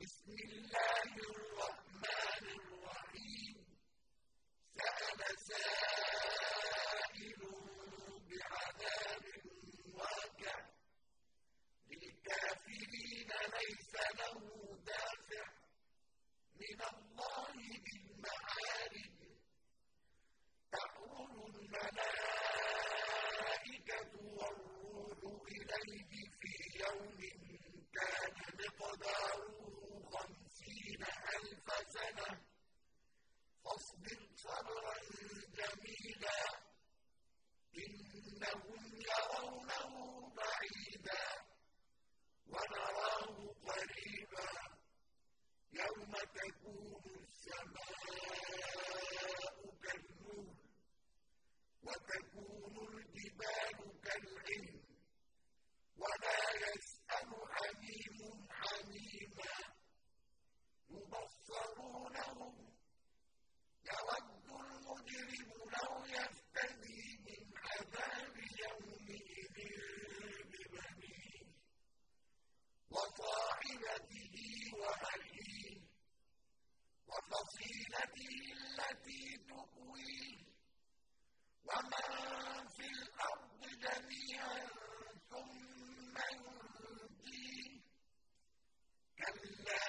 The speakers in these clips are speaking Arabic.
بسم الله الرحمن الرحيم. سأل سائل يرونه وفصيلته التي تؤويه ومن في الأرض جميعا ثم ينجيه كلا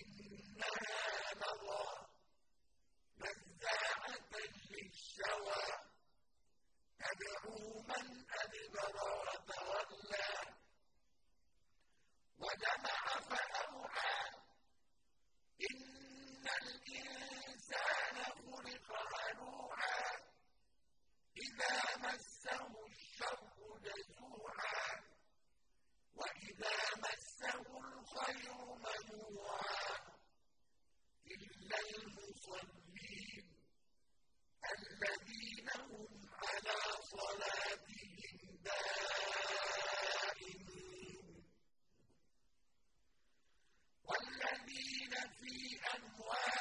إنها لظى نزاعة للشوى. تدعو من أدبر وتولى. وجمع إذا مسه الشر جزوعا وإذا مسه الخير منوعا إلا المصلين الذين هم على صلاتهم دائمون والذين في أموالهم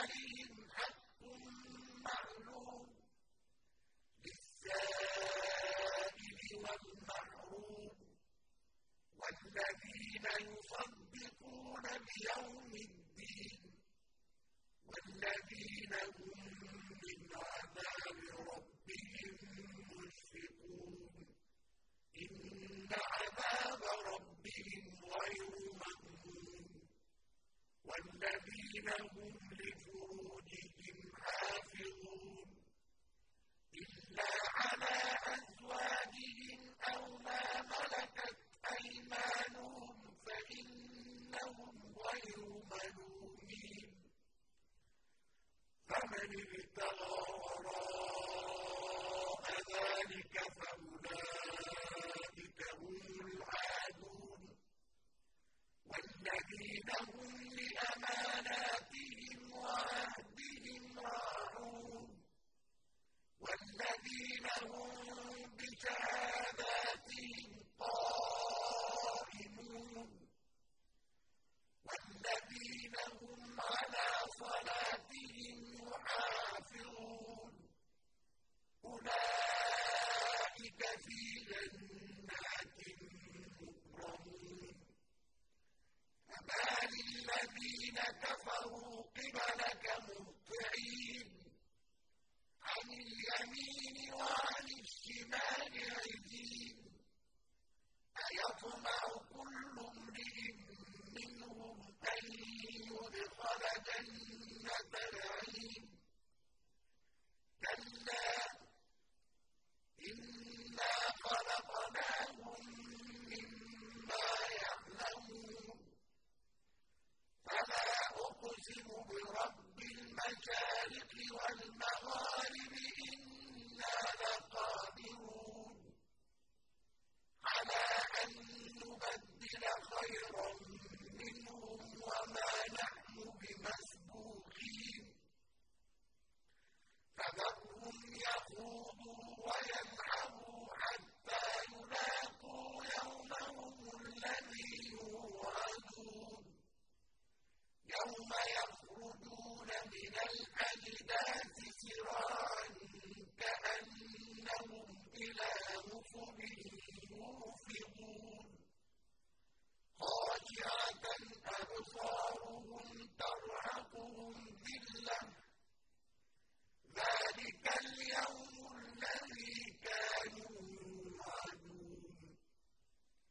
والذين يصدقون بيوم الدين والذين هم من عذاب ربهم مشفقون. إن عذاب ربهم غير مأمون. والذين هم فمن ابتغى وراء ذلك فأولئك هم العادون والذين هم لأماناتهم وعهدهم راعون والذين هم بشهاداتهم قائمون والذين هم على صلاتهم يحافظون أولئك في جنات مكرمون فما للذين كفروا قبلك مهطعين عن اليمين وعن الشمال.